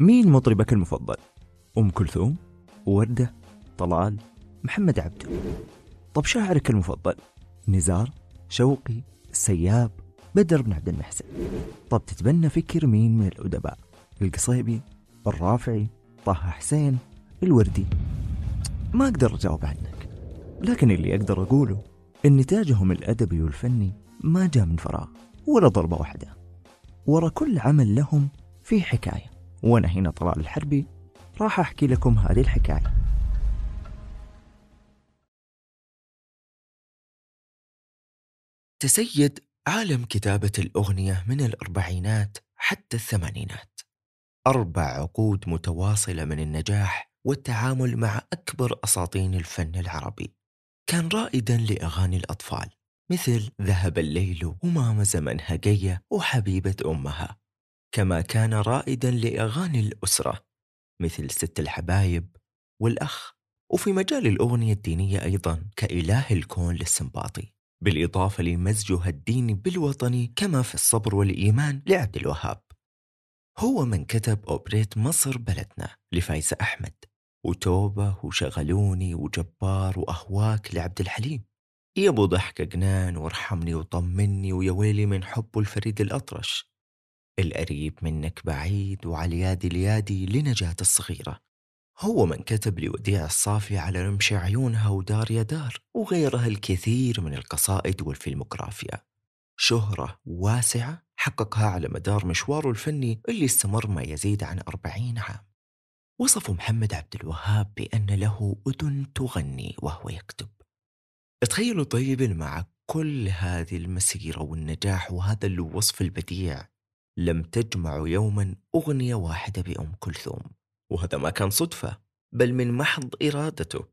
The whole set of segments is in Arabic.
مين مطربك المفضل؟ أم كلثوم؟ وردة؟ طلال؟ محمد عبده طب شاعرك المفضل؟ نزار؟ شوقي؟ السياب؟ بدر بن عبد المحسن طب تتبنى فكر مين من الأدباء؟ القصيبي؟ الرافعي؟ طه حسين؟ الوردي؟ ما أقدر أجاوب عنك لكن اللي أقدر أقوله إن نتاجهم الأدبي والفني ما جاء من فراغ ولا ضربة واحدة ورا كل عمل لهم في حكاية. وأنا هنا طلال الحربي راح أحكي لكم هذه الحكاية. تسيد عالم كتابة الأغنية من الأربعينات حتى الثمانينات. أربع عقود متواصلة من النجاح والتعامل مع أكبر أساطين الفن العربي. كان رائدا لأغاني الأطفال مثل ذهب الليل وماما زمنها جية وحبيبة أمها. كما كان رائدا لأغاني الأسرة مثل ست الحبايب والأخ وفي مجال الأغنية الدينية أيضا كإله الكون للسنباطي بالإضافة لمزجها الديني بالوطني كما في الصبر والإيمان لعبد الوهاب. هو من كتب أوبريت مصر بلدنا لفايزة أحمد وتوبة وشغلوني وجبار وأهواك لعبد الحليم. يا أبو ضحكة جنان وارحمني وطمني ويا ويلي من حب الفريد الأطرش. القريب منك بعيد وعليادي اليادي لنجاة الصغيرة. هو من كتب لوديع الصافي على رمش عيونها ودار يا دار وغيرها الكثير من القصائد والفيلموغرافيا. شهرة واسعة حققها على مدار مشواره الفني اللي استمر ما يزيد عن أربعين عام. وصف محمد عبد الوهاب بأن له أذن تغني وهو يكتب. تخيلوا طيب مع كل هذه المسيرة والنجاح وهذا الوصف البديع لم تجمع يوما أغنية واحدة بأم كلثوم. وهذا ما كان صدفة بل من محض إرادته.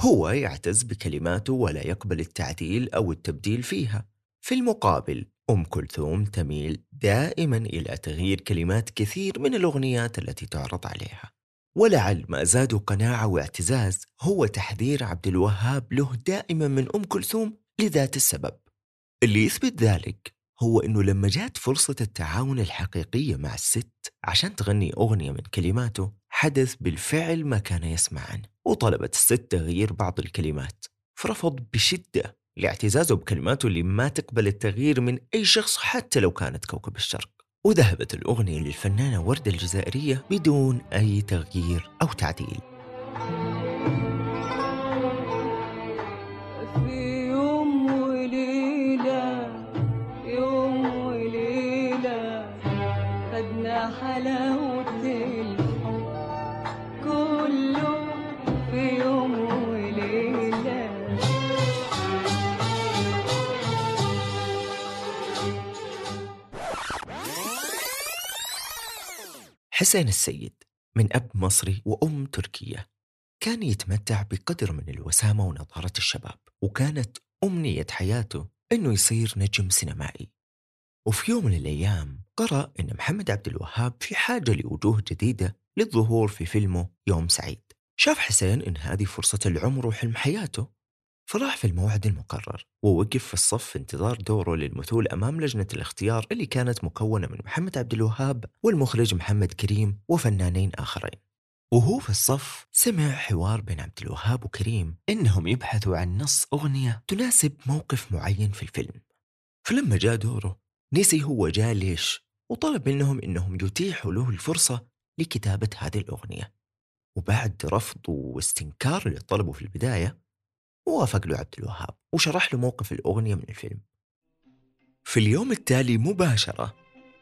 هو يعتز بكلماته ولا يقبل التعديل أو التبديل فيها. في المقابل أم كلثوم تميل دائما إلى تغيير كلمات كثير من الأغنيات التي تعرض عليها. ولعل ما زادوا قناعة واعتزاز هو تحذير عبد الوهاب له دائما من أم كلثوم لذات السبب. اللي يثبت ذلك هو أنه لما جات فرصة التعاون الحقيقية مع الست عشان تغني أغنية من كلماته حدث بالفعل ما كان يسمع عنه وطلبت الست تغيير بعض الكلمات فرفض بشدة لاعتزازه بكلماته اللي ما تقبل التغيير من أي شخص حتى لو كانت كوكب الشرق. وذهبت الأغنية للفنانة وردة الجزائرية بدون أي تغيير أو تعديل. حسين السيد من أب مصري وأم تركية كان يتمتع بقدر من الوسامة ونضارة الشباب وكانت أمنية حياته أنه يصير نجم سينمائي. وفي يوم من الأيام قرأ أن محمد عبد الوهاب في حاجة لوجوه جديدة للظهور في فيلمه يوم سعيد. شاف حسين أن هذه فرصة العمر وحلم حياته فراح في الموعد المقرر ووقف في الصف في انتظار دوره للمثول أمام لجنة الاختيار اللي كانت مكونة من محمد عبد الوهاب والمخرج محمد كريم وفنانين آخرين. وهو في الصف سمع حوار بين عبد الوهاب وكريم إنهم يبحثوا عن نص أغنية تناسب موقف معين في الفيلم. فلما جاء دوره نسي هو جاء ليش وطلب منهم إنهم يتيحوا له الفرصة لكتابة هذه الأغنية. وبعد رفض واستنكار اللي طلبه في البداية ووافق له عبد الوهاب وشرح له موقف الأغنية من الفيلم. في اليوم التالي مباشرة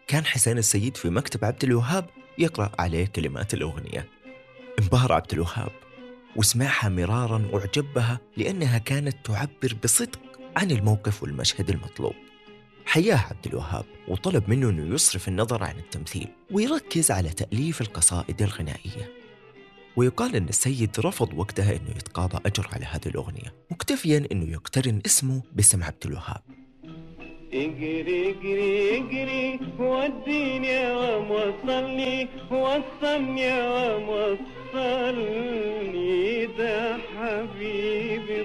كان حسين السيد في مكتب عبد الوهاب يقرأ عليه كلمات الأغنية. انبهر عبد الوهاب وسمعها مرارا واعجب بها لأنها كانت تعبر بصدق عن الموقف والمشهد المطلوب. حياه عبد الوهاب وطلب منه أنه يصرف النظر عن التمثيل ويركز على تأليف القصائد الغنائية. ويقال أن السيد رفض وقتها أنه يتقاضى أجر على هذه الأغنية مكتفيا أنه يقترن اسمه باسم عبد الوهاب. إجري إجري إجري وديني يا وصلني وصلني يا وصلني ده حبيبي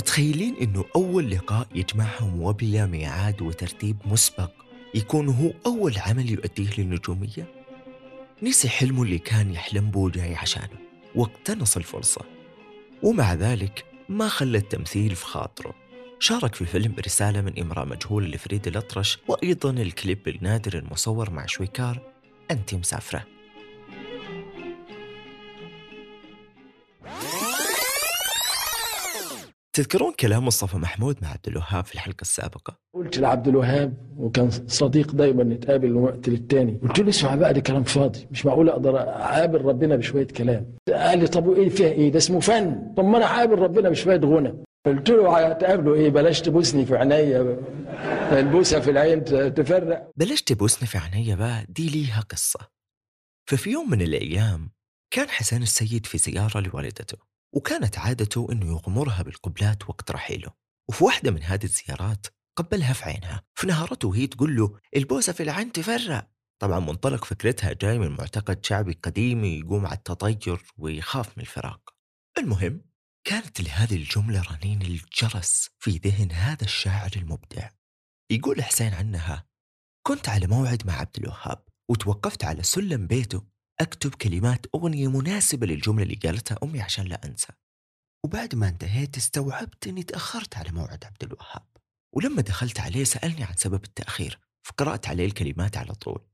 متخيلين إنه أول لقاء يجمعهم وبلا ميعاد وترتيب مسبق يكون هو أول عمل يؤديه للنجومية؟ نسي حلمه اللي كان يحلم به جاي عشانه واقتنص الفرصة. ومع ذلك ما خلى التمثيل في خاطره. شارك في فيلم رسالة من إمرأة مجهولة لفريد الأطرش وأيضا الكليب النادر المصور مع شويكار أنت مسافرة. تذكرون كلام مصطفى محمود مع عبد الوهاب في الحلقة السابقة؟ قلت لعبد الوهاب وكان صديق دايما نتقابل من وقت للتاني. قلت له اسمع بقى ده كلام فاضي. مش معقول أقدر اقابل ربنا بشوية كلام. قال لي طب وإيه فيها إيه؟ ده اسمه فن. طب ما أنا اقابل ربنا بشوية غنى. قلت له هتقابله إيه؟ بلاش تبوسني في عينيا. البوسة في العين تفرق. بلاش تبوسني في عينيا بقى دي ليها قصة. ففي يوم من الأيام كان حسين السيد في زيارة لوالدته. وكانت عادته أنه يغمرها بالقبلات وقت رحيله وفي واحدة من هذه الزيارات قبلها في عينها فنهارته وهي تقول له البوسة في العين تفرق طبعا منطلق فكرتها جاي من معتقد شعبي قديم يقوم على التطير ويخاف من الفراق. المهم كانت لهذه الجملة رنين الجرس في ذهن هذا الشاعر المبدع. يقول حسين عنها كنت على موعد مع عبد الوهاب وتوقفت على سلم بيته أكتب كلمات أغنية مناسبة للجملة اللي قالتها أمي عشان لا أنسى. وبعد ما انتهيت استوعبت أني تأخرت على موعد عبد الوهاب. ولما دخلت عليه سألني عن سبب التأخير فقرأت عليه الكلمات على طول.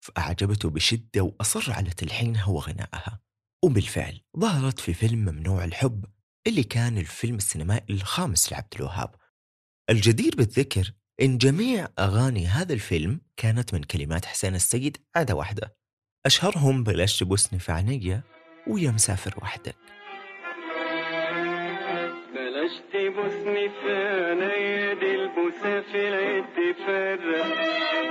فأعجبته بشدة وأصر على تلحينها وغنائها. وبالفعل ظهرت في فيلم ممنوع الحب اللي كان الفيلم السينمائي الخامس لعبد الوهاب. الجدير بالذكر إن جميع أغاني هذا الفيلم كانت من كلمات حسين السيد عدا واحدة. أشهرهم بلاش تبوسني في عينيا ويا مسافر وحدك. بلاش تبوسني في عينيا دي البوسة في العيد تفرق.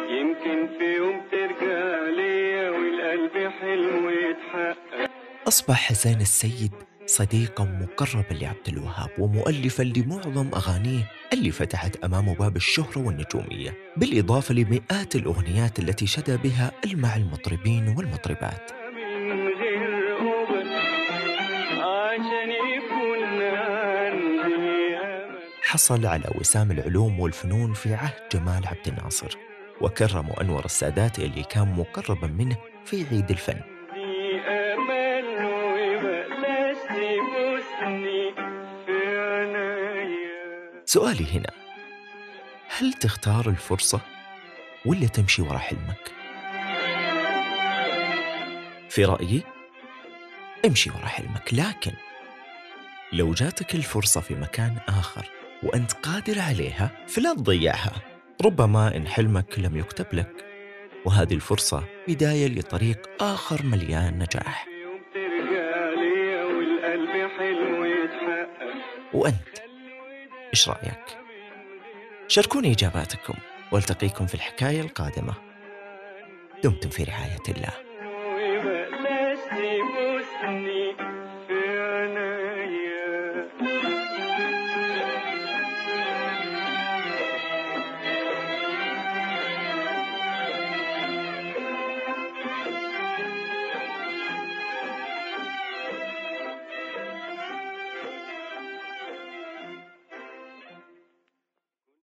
يمكن في يوم ترجع ليا والقلب حلمه يتحقق. أصبح حسين السيد صديقا مقربا لعبد الوهاب ومؤلفا لمعظم أغانيه اللي فتحت أمامه باب الشهرة والنجومية بالإضافة لمئات الأغنيات التي شدا بها مع المطربين والمطربات. حصل على وسام العلوم والفنون في عهد جمال عبد الناصر وكرم أنور السادات اللي كان مقربا منه في عيد الفن. سؤالي هنا. هل تختار الفرصة ولا تمشي ورا حلمك؟ في رأيي امشي ورا حلمك لكن لو جاتك الفرصة في مكان آخر وأنت قادر عليها فلا تضيعها. ربما إن حلمك لم يكتب لك وهذه الفرصة بداية لطريق آخر مليان نجاح. وأنت إيش رأيك؟ شاركوني إجاباتكم. والتقيكم في الحكاية القادمة. دمتم في رعاية الله.